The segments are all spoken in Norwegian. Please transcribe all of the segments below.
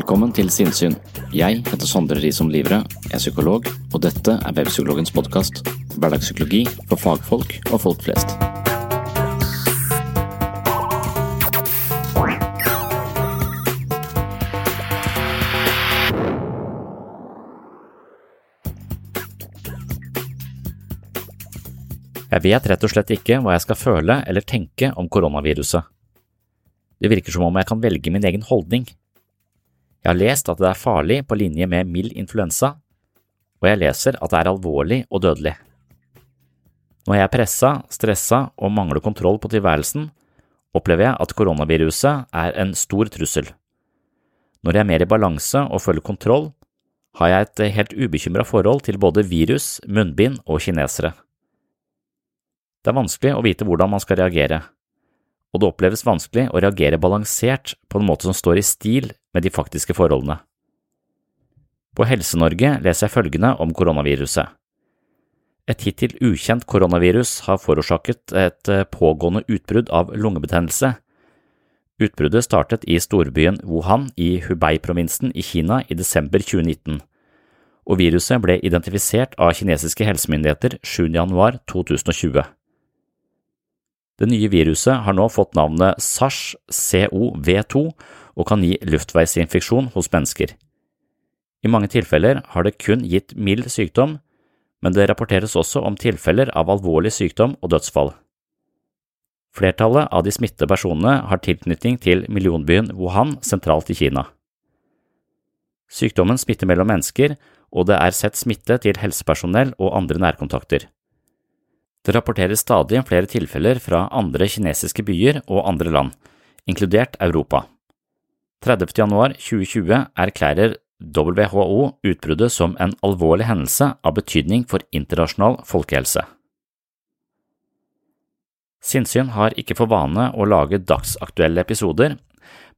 Velkommen til Sinnsyn. Jeg heter Sondre Risom Livre, er psykolog, og dette er Webpsykologens podkast. Hverdagspsykologi for fagfolk og folk flest. Jeg vet rett og slett ikke hva jeg skal føle eller tenke om koronaviruset. Det virker som om jeg kan velge min egen holdning. Jeg har lest at det er farlig på linje med mild influensa, og jeg leser at det er alvorlig og dødelig. Når jeg er pressa, stressa og mangler kontroll på tilværelsen, opplever jeg at koronaviruset er en stor trussel. Når jeg er mer i balanse og føler kontroll, har jeg et helt ubekymra forhold til både virus, munnbind og kinesere. Det er vanskelig å vite hvordan man skal reagere, og det oppleves vanskelig å reagere balansert på en måte som står i stil med de faktiske forholdene. På Helse-Norge leser jeg følgende om koronaviruset. Et hittil ukjent koronavirus har forårsaket et pågående utbrudd av lungebetennelse. Utbruddet startet i storbyen Wuhan i Hubei-provinsen i Kina i desember 2019, og viruset ble identifisert av kinesiske helsemyndigheter 7. januar 2020. Det nye viruset har nå fått navnet SARS-CoV-2 og kan gi luftveisinfeksjon hos mennesker. I mange tilfeller har det kun gitt mild sykdom, men det rapporteres også om tilfeller av alvorlig sykdom og dødsfall. Flertallet av de smittede personene har tilknytning til millionbyen Wuhan sentralt i Kina. Sykdommen smitter mellom mennesker, og det er sett smitte til helsepersonell og andre nærkontakter. Det rapporteres stadig flere tilfeller fra andre kinesiske byer og andre land, inkludert Europa. 30. januar 2020 erklærer WHO utbruddet som en alvorlig hendelse av betydning for internasjonal folkehelse. Sinnsyn har ikke for vane å lage dagsaktuelle episoder,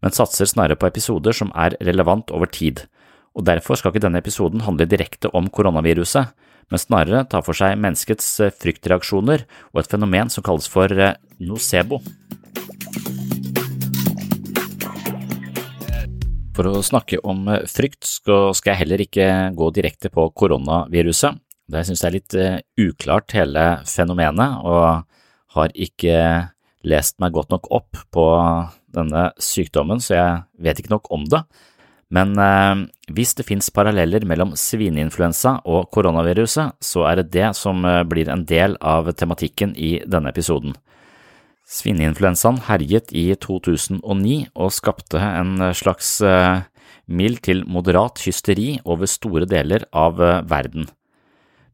men satser snarere på episoder som er relevant over tid, og derfor skal ikke denne episoden handle direkte om koronaviruset, men snarere ta for seg menneskets fryktreaksjoner og et fenomen som kalles for nocebo. For å snakke om frykt skal jeg heller ikke gå direkte på koronaviruset. Det synes jeg er litt uklart hele fenomenet, og har ikke lest meg godt nok opp på denne sykdommen, så jeg vet ikke nok om det. Men eh, hvis det finnes paralleller mellom svineinfluensa og koronaviruset, så er det det som blir en del av tematikken i denne episoden. Svineinfluensaen herjet i 2009 og skapte en slags eh, mild til moderat hysteri over store deler av eh, verden.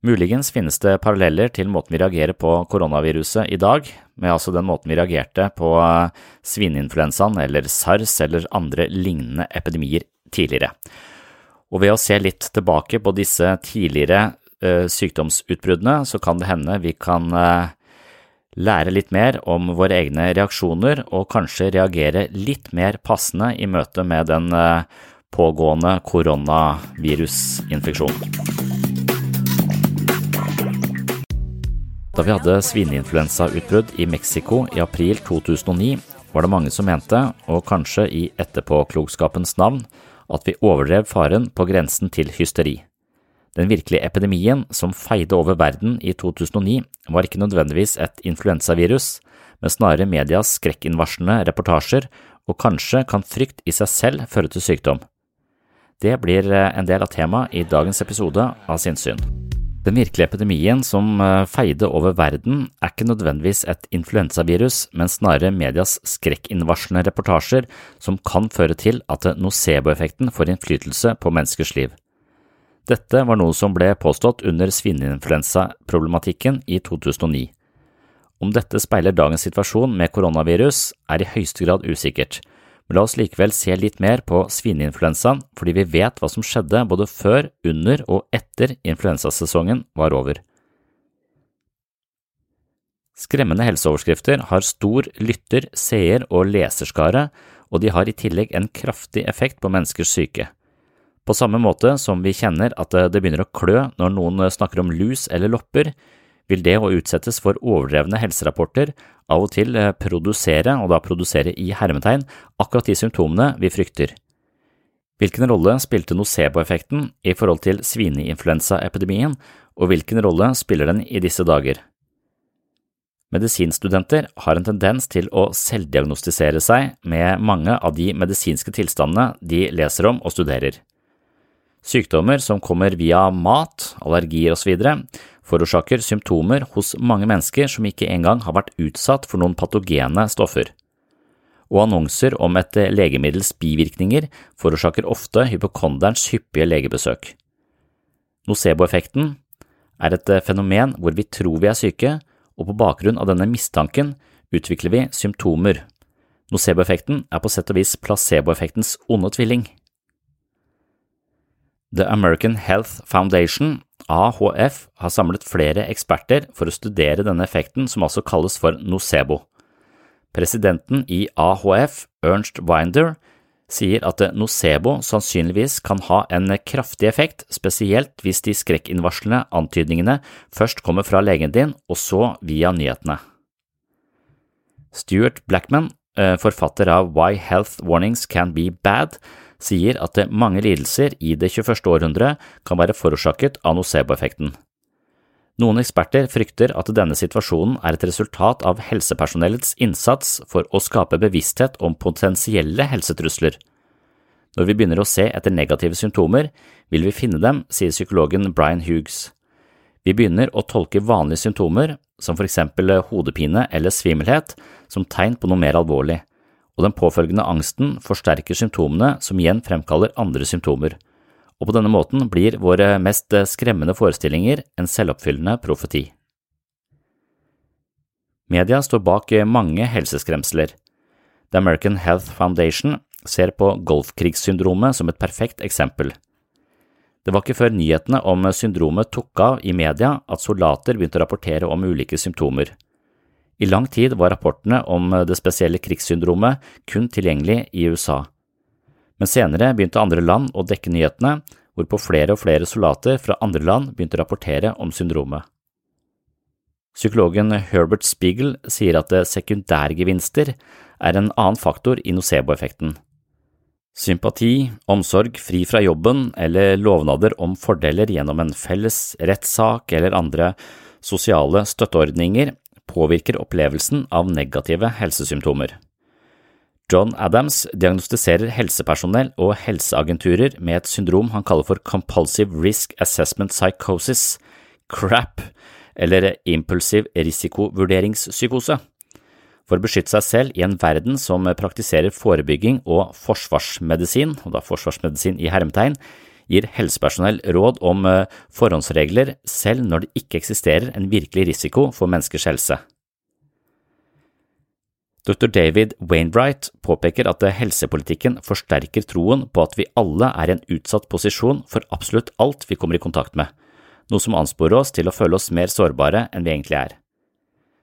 Muligens finnes det paralleller til måten vi reagerer på koronaviruset i dag, med altså den måten vi reagerte på svineinfluensaen eller sars eller andre lignende epidemier tidligere. Og ved å se litt tilbake på disse tidligere sykdomsutbruddene, så kan det hende vi kan lære litt mer om våre egne reaksjoner og kanskje reagere litt mer passende i møte med den pågående koronavirusinfeksjonen. Da vi hadde svineinfluensautbrudd i Mexico i april 2009, var det mange som mente, og kanskje i etterpåklokskapens navn, at vi overdrev faren på grensen til hysteri. Den virkelige epidemien som feide over verden i 2009, var ikke nødvendigvis et influensavirus, men snarere medias skrekkinnvarslende reportasjer, og kanskje kan frykt i seg selv føre til sykdom. Det blir en del av temaet i dagens episode av Sinnssyn. Den virkelige epidemien som feide over verden, er ikke nødvendigvis et influensavirus, men snarere medias skrekkinnvarslende reportasjer som kan føre til at nocebo-effekten får innflytelse på menneskers liv. Dette var noe som ble påstått under svineinfluensaproblematikken i 2009. Om dette speiler dagens situasjon med koronavirus, er i høyeste grad usikkert, men la oss likevel se litt mer på svineinfluensaen fordi vi vet hva som skjedde både før, under og etter influensasesongen var over. Skremmende helseoverskrifter har stor lytter-, seer- og leserskare, og de har i tillegg en kraftig effekt på menneskers syke. På samme måte som vi kjenner at det begynner å klø når noen snakker om lus eller lopper, vil det å utsettes for overdrevne helserapporter av og til produsere, og da produsere i hermetegn, akkurat de symptomene vi frykter. Hvilken rolle spilte nocebo-effekten i forhold til svineinfluensaepidemien, og hvilken rolle spiller den i disse dager? Medisinstudenter har en tendens til å selvdiagnostisere seg med mange av de medisinske tilstandene de leser om og studerer. Sykdommer som kommer via mat, allergier osv., forårsaker symptomer hos mange mennesker som ikke engang har vært utsatt for noen patogene stoffer. Og annonser om et legemiddels bivirkninger forårsaker ofte hypokonderens hyppige legebesøk. Nocebo-effekten er et fenomen hvor vi tror vi er syke, og på bakgrunn av denne mistanken utvikler vi symptomer. Nocebo-effekten er på sett og vis placebo-effektens onde tvilling. The American Health Foundation, AHF, har samlet flere eksperter for å studere denne effekten som altså kalles for nocebo. Presidenten i AHF, Ernst Winder, sier at nocebo sannsynligvis kan ha en kraftig effekt, spesielt hvis de skrekkinnvarslende antydningene først kommer fra legen din og så via nyhetene. Stuart Blackman, forfatter av Why Health Warnings Can Be Bad, sier at mange lidelser i det 21. århundre kan være forårsaket av nocebo-effekten. Noen eksperter frykter at denne situasjonen er et resultat av helsepersonellets innsats for å skape bevissthet om potensielle helsetrusler. Når vi begynner å se etter negative symptomer, vil vi finne dem, sier psykologen Brian Hughes. Vi begynner å tolke vanlige symptomer, som for eksempel hodepine eller svimmelhet, som tegn på noe mer alvorlig og den påfølgende angsten forsterker symptomene som igjen fremkaller andre symptomer, og på denne måten blir våre mest skremmende forestillinger en selvoppfyllende profeti. Media står bak mange helseskremsler. The American Health Foundation ser på golfkrigssyndromet som et perfekt eksempel. Det var ikke før nyhetene om syndromet tok av i media at soldater begynte å rapportere om ulike symptomer. I lang tid var rapportene om det spesielle krigssyndromet kun tilgjengelig i USA, men senere begynte andre land å dekke nyhetene, hvorpå flere og flere soldater fra andre land begynte å rapportere om syndromet. Psykologen Herbert Spiegel sier at sekundærgevinster er en annen faktor i nocebo-effekten. Sympati, omsorg fri fra jobben eller lovnader om fordeler gjennom en felles rettssak eller andre sosiale støtteordninger påvirker opplevelsen av negative helsesymptomer. John Adams diagnostiserer helsepersonell og helseagenturer med et syndrom han kaller for Compulsive Risk Assessment Psychosis, CRAP, eller impulsiv risikovurderingspsykose. For å beskytte seg selv i en verden som praktiserer forebygging og forsvarsmedisin, og da forsvarsmedisin i hermetegn, gir helsepersonell råd om eh, forhåndsregler selv når det ikke eksisterer en virkelig risiko for menneskers helse. Dr. David Wainwright påpeker at helsepolitikken forsterker troen på at vi alle er i en utsatt posisjon for absolutt alt vi kommer i kontakt med, noe som ansporer oss til å føle oss mer sårbare enn vi egentlig er.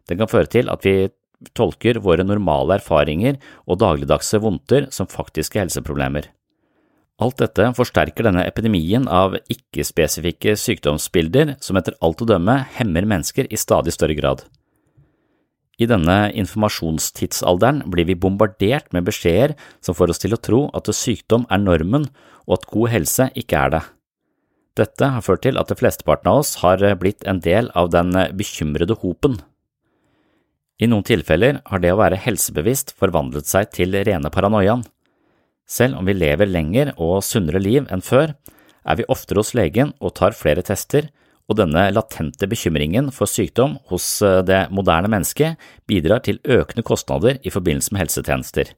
Den kan føre til at vi tolker våre normale erfaringer og dagligdagse vondter som faktiske helseproblemer. Alt dette forsterker denne epidemien av ikke-spesifikke sykdomsbilder som etter alt å dømme hemmer mennesker i stadig større grad. I denne informasjonstidsalderen blir vi bombardert med beskjeder som får oss til å tro at sykdom er normen og at god helse ikke er det. Dette har ført til at de flesteparten av oss har blitt en del av den bekymrede hopen. I noen tilfeller har det å være helsebevisst forvandlet seg til rene paranoiaen. Selv om vi lever lenger og sunnere liv enn før, er vi oftere hos legen og tar flere tester, og denne latente bekymringen for sykdom hos eh, det moderne mennesket bidrar til økende kostnader i forbindelse med helsetjenester.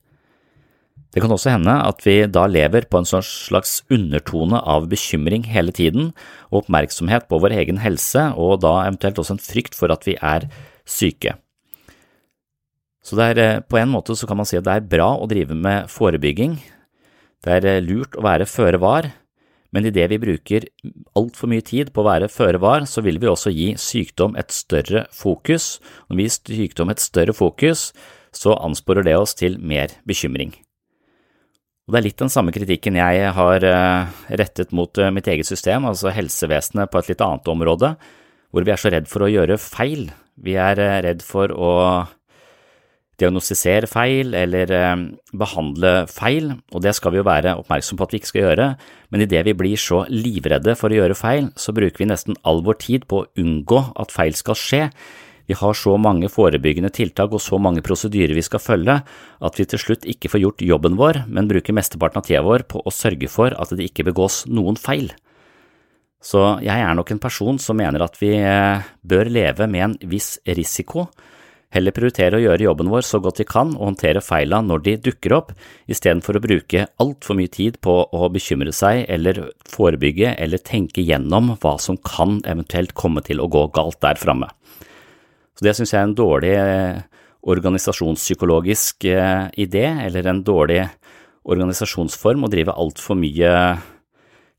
Det kan også hende at vi da lever på en slags undertone av bekymring hele tiden og oppmerksomhet på vår egen helse, og da eventuelt også en frykt for at vi er syke. Så er, eh, på en måte kan man si at det er bra å drive med forebygging. Det er eh, lurt å være føre var, men idet vi bruker altfor mye tid på å være føre var, så vil vi også gi sykdom et større fokus. Når vi gir sykdom et større fokus, så ansporer det oss til mer bekymring. Og Det er litt den samme kritikken jeg har eh, rettet mot mitt eget system, altså helsevesenet på et litt annet område, hvor vi er så redd for å gjøre feil. Vi er redd for å diagnostisere feil eller eh, behandle feil, og det skal vi jo være oppmerksom på at vi ikke skal gjøre, men idet vi blir så livredde for å gjøre feil, så bruker vi nesten all vår tid på å unngå at feil skal skje. Vi har så mange forebyggende tiltak og så mange prosedyrer vi skal følge at vi til slutt ikke får gjort jobben vår, men bruker mesteparten av tida vår på å sørge for at det ikke begås noen feil. Så jeg er nok en person som mener at vi eh, bør leve med en viss risiko, heller prioritere å gjøre jobben vår så godt vi kan og håndtere feila når de dukker opp, istedenfor å bruke altfor mye tid på å bekymre seg eller forebygge eller tenke gjennom hva som kan eventuelt komme til å gå galt der framme. Det synes jeg er en dårlig eh, organisasjonspsykologisk eh, idé, eller en dårlig organisasjonsform å drive altfor mye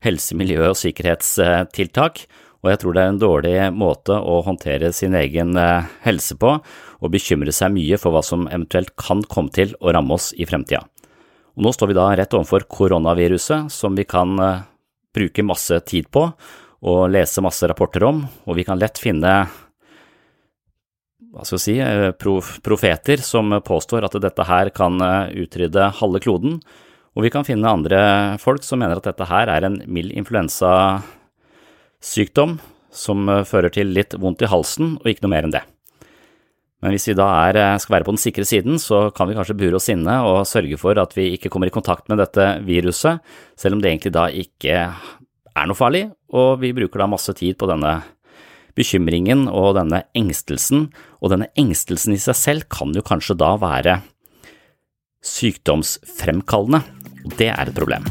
helse-, miljø- og sikkerhetstiltak, og jeg tror det er en dårlig måte å håndtere sin egen eh, helse på, og bekymre seg mye for hva som eventuelt kan komme til å ramme oss i fremtida. Og nå står vi da rett overfor koronaviruset, som vi kan eh, bruke masse tid på og lese masse rapporter om, og vi kan lett finne hva skal vi si, eh, profeter som påstår at dette her kan utrydde halve kloden, og vi kan finne andre folk som mener at dette her er en mild influensa sykdom som eh, fører til litt vondt i halsen, og ikke noe mer enn det. Men hvis vi da er, eh, skal være på den sikre siden, så kan vi kanskje bure oss inne og sørge for at vi ikke kommer i kontakt med dette viruset, selv om det egentlig da ikke er noe farlig, og vi bruker da masse tid på denne bekymringen og denne engstelsen, og denne engstelsen i seg selv kan jo kanskje da være sykdomsfremkallende, og det er et problem.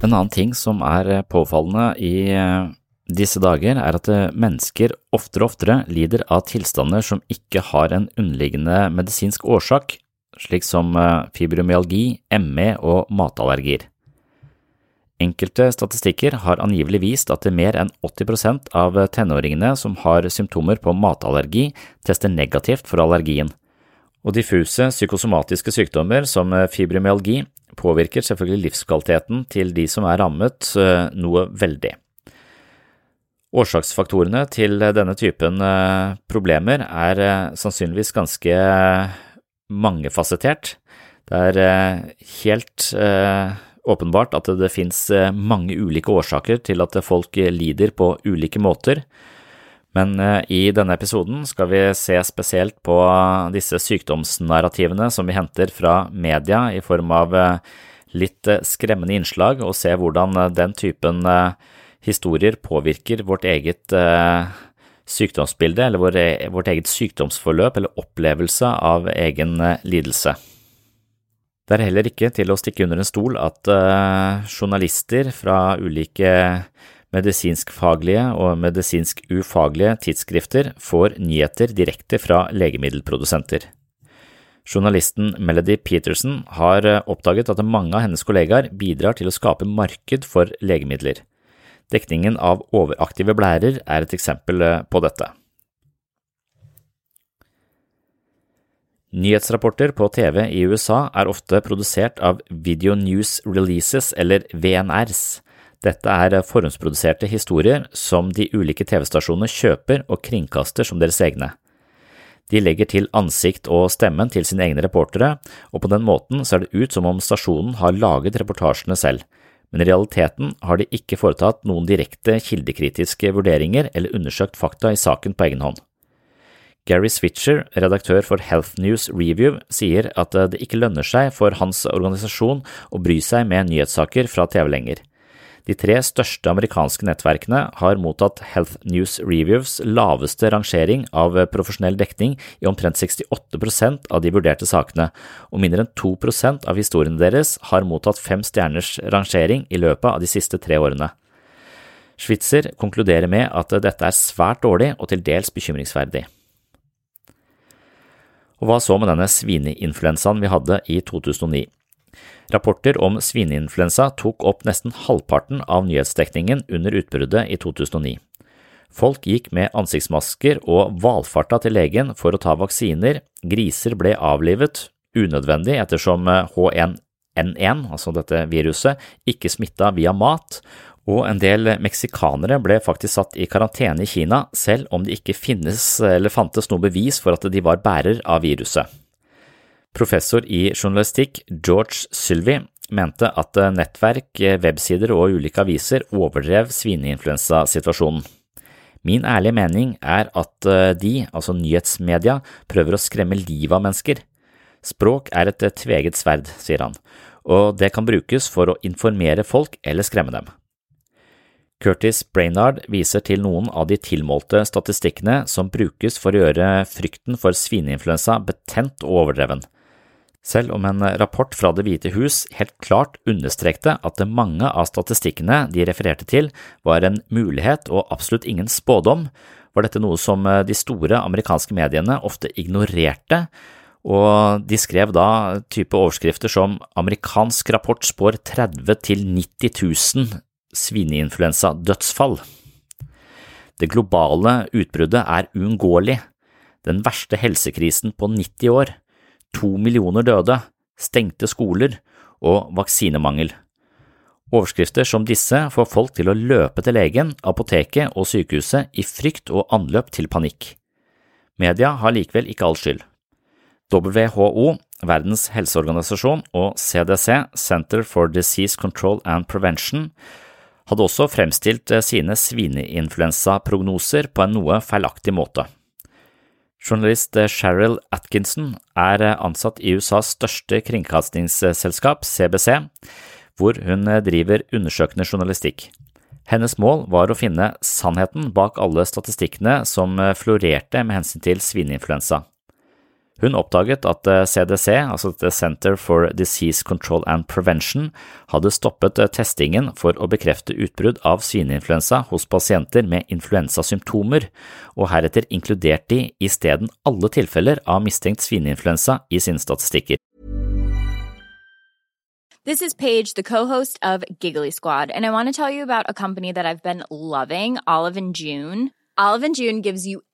En annen ting som er påfallende i disse dager er at eh, mennesker oftere og oftere lider av tilstander som ikke har en underliggende medisinsk årsak, slik som eh, fibromyalgi, ME og matallergier. Enkelte statistikker har angivelig vist at mer enn 80% av tenåringene som har symptomer på matallergi, tester negativt for allergien. Og diffuse psykosomatiske sykdommer som eh, fibromyalgi påvirker selvfølgelig livskvaliteten til de som er rammet, noe veldig. Årsaksfaktorene til denne typen eh, problemer er eh, sannsynligvis ganske mangefasettert. Det er eh, helt åpenbart at det finnes mange ulike årsaker til at folk lider på ulike måter, men i denne episoden skal vi se spesielt på disse sykdomsnarrativene som vi henter fra media i form av litt skremmende innslag, og se hvordan den typen historier påvirker vårt eget eh, sykdomsbilde eller vår, vårt eget sykdomsforløp eller opplevelse av egen eh, lidelse. Det er heller ikke til å stikke under en stol at uh, journalister fra ulike medisinskfaglige og medisinsk ufaglige tidsskrifter får nyheter direkte fra legemiddelprodusenter. Journalisten Melody Peterson har eh, oppdaget at mange av hennes kollegaer bidrar til å skape marked for legemidler. Dekningen av overaktive blærer er et eksempel eh, på dette. Nyhetsrapporter på TV i USA er ofte produsert av Video News Releases, eller VNRs. Dette er forhåndsproduserte historier som de ulike TV-stasjonene kjøper og kringkaster som deres egne. De legger til ansikt og stemmen til sine egne reportere, og på den måten ser det ut som om stasjonen har laget reportasjene selv, men i realiteten har de ikke foretatt noen direkte kildekritiske vurderinger eller undersøkt fakta i saken på egen hånd. Gary Switcher, redaktør for Health News Review, sier at det ikke lønner seg for hans organisasjon å bry seg med nyhetssaker fra TV lenger. De tre største amerikanske nettverkene har mottatt Health News Reviews laveste rangering av profesjonell dekning i omtrent 68% av de vurderte sakene, og mindre enn 2 av historiene deres har mottatt fem stjerners rangering i løpet av de siste tre årene. Schwitzer konkluderer med at dette er svært dårlig og til dels bekymringsverdig. Og hva så med denne svineinfluensaen vi hadde i 2009? Rapporter om svineinfluensa tok opp nesten halvparten av nyhetsdekningen under utbruddet i 2009. Folk gikk med ansiktsmasker og valfarta til legen for å ta vaksiner, griser ble avlivet, unødvendig ettersom H1N1, altså dette viruset, ikke smitta via mat, og en del meksikanere ble faktisk satt i karantene i Kina, selv om det ikke finnes eller fantes noe bevis for at de var bærer av viruset. Professor i journalistikk George Sylvie mente at nettverk, websider og ulike aviser overdrev svineinfluensasituasjonen. Min ærlige mening er at eh, de, altså nyhetsmedia, prøver å skremme livet av mennesker. Språk er et tveget sverd, sier han, og det kan brukes for å informere folk eller skremme dem. Curtis Brainard viser til noen av de tilmålte statistikkene som brukes for å gjøre frykten for svineinfluensa betent og overdreven selv om en rapport fra Det hvite hus helt klart understrekte at mange av statistikkene de refererte til var en mulighet og absolutt ingen spådom, var dette noe som de store amerikanske mediene ofte ignorerte, og de skrev da type overskrifter som Amerikansk rapport spår 30 til 90 000 svineinfluensadødsfall. Det globale utbruddet er uunngåelig, den verste helsekrisen på 90 år to millioner døde, stengte skoler og vaksinemangel. Overskrifter som disse får folk til å løpe til legen, apoteket og sykehuset i frykt og anløp til panikk. Media har likevel ikke all skyld. WHO, Verdens helseorganisasjon og CDC, Center for Disease Control and Prevention, hadde også fremstilt sine svineinfluensaprognoser på en noe feilaktig måte. Journalist Cheryl Atkinson er ansatt i USAs største kringkastingsselskap, CBC, hvor hun driver undersøkende journalistikk. Hennes mål var å finne sannheten bak alle statistikkene som florerte med hensyn til svineinfluensa. Hun oppdaget at CDC, eh, altså The Center for Disease Control and Prevention, hadde stoppet eh, testingen for å bekrefte utbrudd av svineinfluensa hos pasienter med influensasymptomer, og heretter inkludert de isteden alle tilfeller av mistenkt svineinfluensa i sine statistikker. This is Paige, the co-host of Giggly Squad, and I want to tell you about a company that I've been loving, Olive and June. Olive and June gives you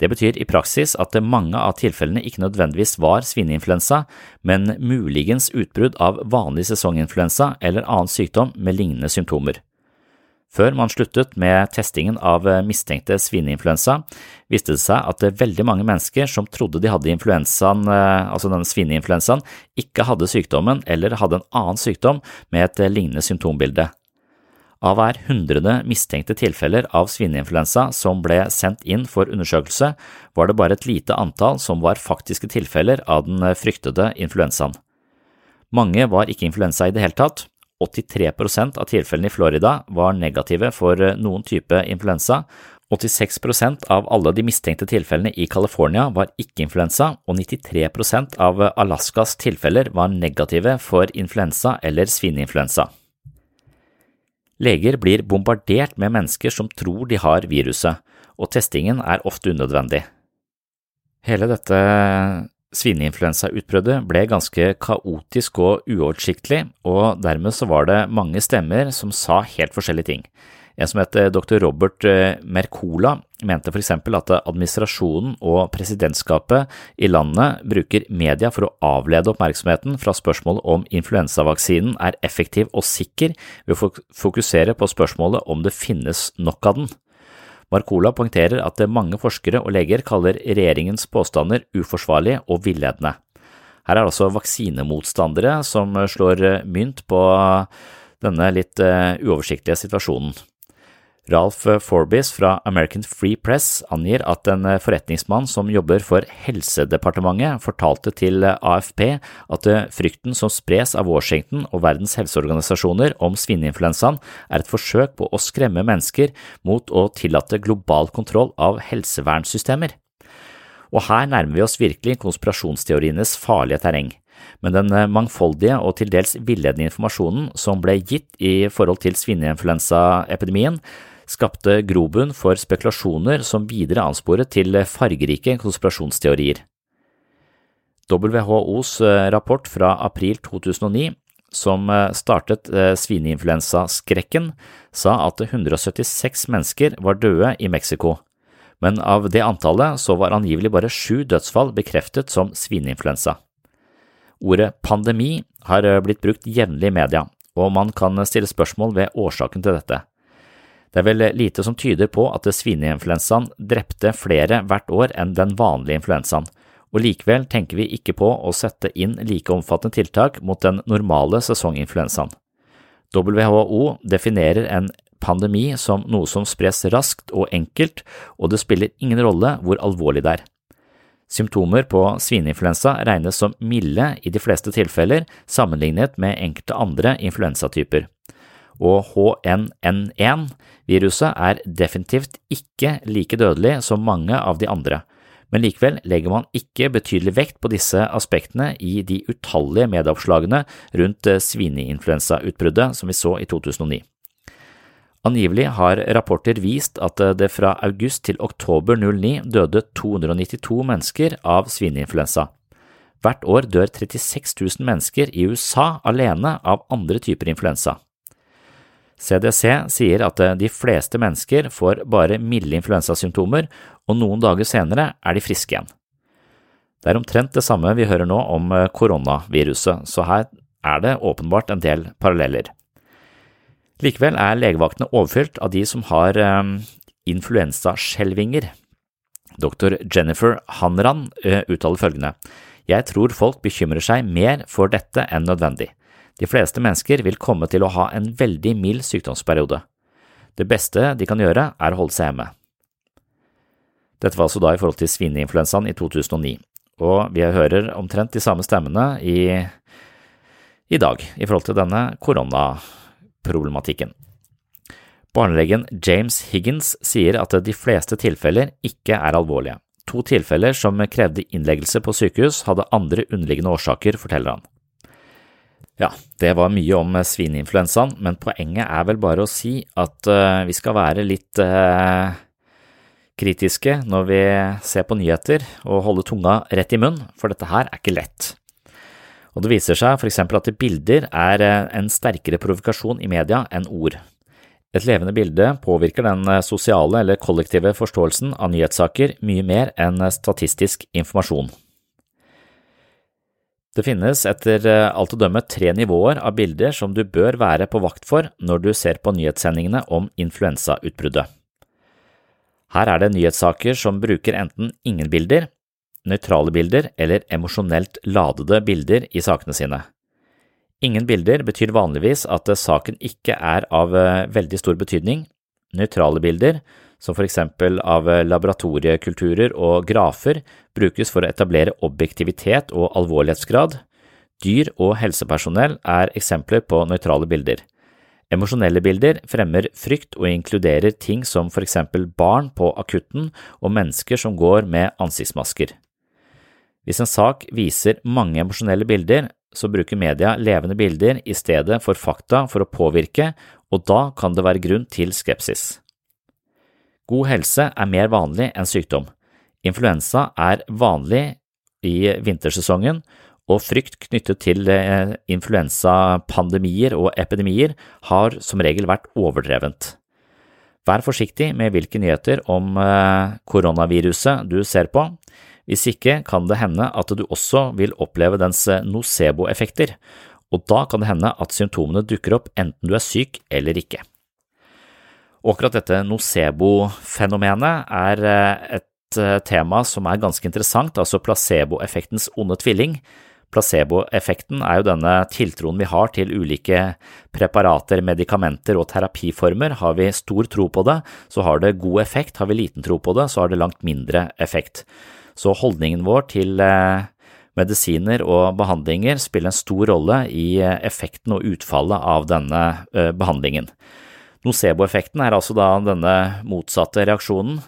Det betyr i praksis at mange av tilfellene ikke nødvendigvis var svineinfluensa, men muligens utbrudd av vanlig sesonginfluensa eller annen sykdom med lignende symptomer. Før man sluttet med testingen av mistenkte svineinfluensa, viste det seg at veldig mange mennesker som trodde de hadde influensaen, altså denne svineinfluensaen, ikke hadde sykdommen eller hadde en annen sykdom med et lignende symptombilde. Av hver hundrede mistenkte tilfeller av svineinfluensa som ble sendt inn for undersøkelse, var det bare et lite antall som var faktiske tilfeller av den fryktede influensaen. Mange var ikke influensa i det hele tatt. 83% av tilfellene i Florida var negative for noen type influensa. 86% av alle de mistenkte tilfellene i California var ikke influensa, og 93% av Alaskas tilfeller var negative for influensa eller svineinfluensa. Leger blir bombardert med mennesker som tror de har viruset, og testingen er ofte unødvendig. Hele dette svineinfluensautbruddet ble ganske kaotisk og uoversiktlig, og dermed så var det mange stemmer som sa helt forskjellige ting. En som het dr. Robert Mercola mente eksempel at administrasjonen og presidentskapet i landet bruker media for å avlede oppmerksomheten fra spørsmålet om influensavaksinen er effektiv og sikker ved å fokusere på spørsmålet om det finnes nok av den. Marcola poengterer at mange forskere og leger kaller regjeringens påstander uforsvarlige og villedende. Her er det altså vaksinemotstandere som slår mynt på denne litt uoversiktlige situasjonen. Ralph Forbis fra American Free Press angir at en forretningsmann som jobber for Helsedepartementet fortalte til AFP at frykten som spres av Washington og Verdens helseorganisasjoner om svineinfluensaen er et forsøk på å skremme mennesker mot å tillate global kontroll av helsevernsystemer. Og her nærmer vi oss virkelig konspirasjonsteorienes farlige terreng men den mangfoldige og til dels villedende informasjonen som ble gitt i forhold til svineinfluensaepidemien, skapte grobunn for spekulasjoner som videre ansporet til fargerike konspirasjonsteorier. WHOs rapport fra april 2009, som startet svineinfluensaskrekken, sa at 176 mennesker var døde i Mexico, men av det antallet så var angivelig bare sju dødsfall bekreftet som svineinfluensa. Ordet pandemi har blitt brukt jevnlig i media, og man kan stille spørsmål ved årsaken til dette. Det er vel lite som tyder på at svineinfluensaen drepte flere hvert år enn den vanlige influensaen, og likevel tenker vi ikke på å sette inn like omfattende tiltak mot den normale sesonginfluensaen. WHO definerer en pandemi som noe som spres raskt og enkelt, og det spiller ingen rolle hvor alvorlig det er. Symptomer på svineinfluensa regnes som milde i de fleste tilfeller sammenlignet med enkelte andre influensatyper og HNN1-viruset er definitivt ikke like dødelig som mange av de andre, men likevel legger man ikke betydelig vekt på disse aspektene i de utallige medieoppslagene rundt svineinfluensautbruddet som vi så i 2009. Angivelig har rapporter vist at det fra august til oktober 09 døde 292 mennesker av svineinfluensa. Hvert år dør 36 000 mennesker i USA alene av andre typer influensa. CDC sier at eh, de fleste mennesker får bare milde influensasymptomer, og noen dager senere er de friske igjen. Det er omtrent det samme vi hører nå om eh, koronaviruset, så her er det åpenbart en del paralleller. Likevel er legevaktene overfylt av de som har um, influensaskjelvinger. Dr. Jennifer Hanran uttaler følgende, Jeg tror folk bekymrer seg mer for dette enn nødvendig. De fleste mennesker vil komme til å ha en veldig mild sykdomsperiode. Det beste de kan gjøre, er å holde seg hjemme. Dette var altså da i forhold til svineinfluensaen i 2009, og vi hører omtrent de samme stemmene i, i dag i forhold til denne koronaproblematikken. Barnelegen James Higgins sier at de fleste tilfeller ikke er alvorlige. To tilfeller som krevde innleggelse på sykehus, hadde andre underliggende årsaker, forteller han. Ja, det var mye om svineinfluensaen, men poenget er vel bare å si at uh, vi skal være litt uh, kritiske når vi ser på nyheter og holde tunga rett i munnen, for dette her er ikke lett. Og det viser seg for eksempel at bilder er en sterkere provokasjon i media enn ord. Et levende bilde påvirker den sosiale eller kollektive forståelsen av nyhetssaker mye mer enn statistisk informasjon. Det finnes etter alt å dømme tre nivåer av bilder som du bør være på vakt for når du ser på nyhetssendingene om influensautbruddet. Her er det nyhetssaker som bruker enten ingen bilder, nøytrale bilder eller emosjonelt ladede bilder i sakene sine. Ingen bilder betyr vanligvis at saken ikke er av veldig stor betydning. Nøytrale bilder, som for eksempel av laboratoriekulturer og grafer, brukes for å etablere objektivitet og alvorlighetsgrad. Dyr og helsepersonell er eksempler på nøytrale bilder. Emosjonelle bilder fremmer frykt og inkluderer ting som for eksempel barn på akutten og mennesker som går med ansiktsmasker. Hvis en sak viser mange emosjonelle bilder, så bruker media levende bilder i stedet for fakta for å påvirke, og da kan det være grunn til skepsis. God helse er mer vanlig enn sykdom. Influensa er vanlig i vintersesongen, og frykt knyttet til eh, influensapandemier og epidemier har som regel vært overdrevent. Vær forsiktig med hvilke nyheter om eh, koronaviruset du ser på. Hvis ikke kan det hende at du også vil oppleve dens eh, nocebo-effekter, og da kan det hende at symptomene dukker opp enten du er syk eller ikke. Og akkurat dette nocebo-fenomenet er et tema som er ganske interessant, altså placeboeffektens onde tvilling. Placeboeffekten er jo denne tiltroen vi har til ulike preparater, medikamenter og terapiformer. Har vi stor tro på det, så har det god effekt. Har vi liten tro på det, så har det langt mindre effekt. Så holdningen vår til medisiner og behandlinger spiller en stor rolle i effekten og utfallet av denne behandlingen. Nocebo-effekten er altså da denne motsatte reaksjonen,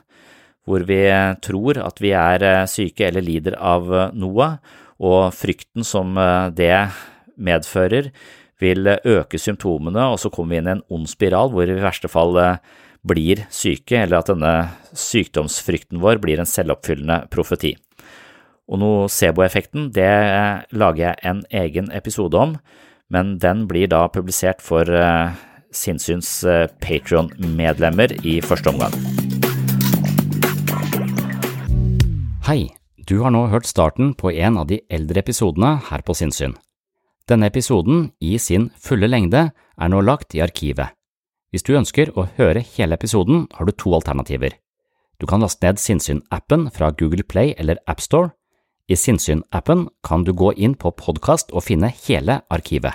hvor vi tror at vi er syke eller lider av noe, og frykten som det medfører, vil øke symptomene, og så kommer vi inn i en ond spiral hvor vi i verste fall blir syke, eller at denne sykdomsfrykten vår blir en selvoppfyllende profeti. Og nocebo-effekten, det lager jeg en egen episode om, men den blir da publisert for Sinnsyns Patrion-medlemmer i første omgang. Hei, du har nå hørt starten på en av de eldre episodene her på Sinnsyn. Denne episoden, i sin fulle lengde, er nå lagt i arkivet. Hvis du ønsker å høre hele episoden, har du to alternativer. Du kan laste ned Sinnsyn-appen fra Google Play eller AppStore. I Sinnsyn-appen kan du gå inn på podkast og finne hele arkivet.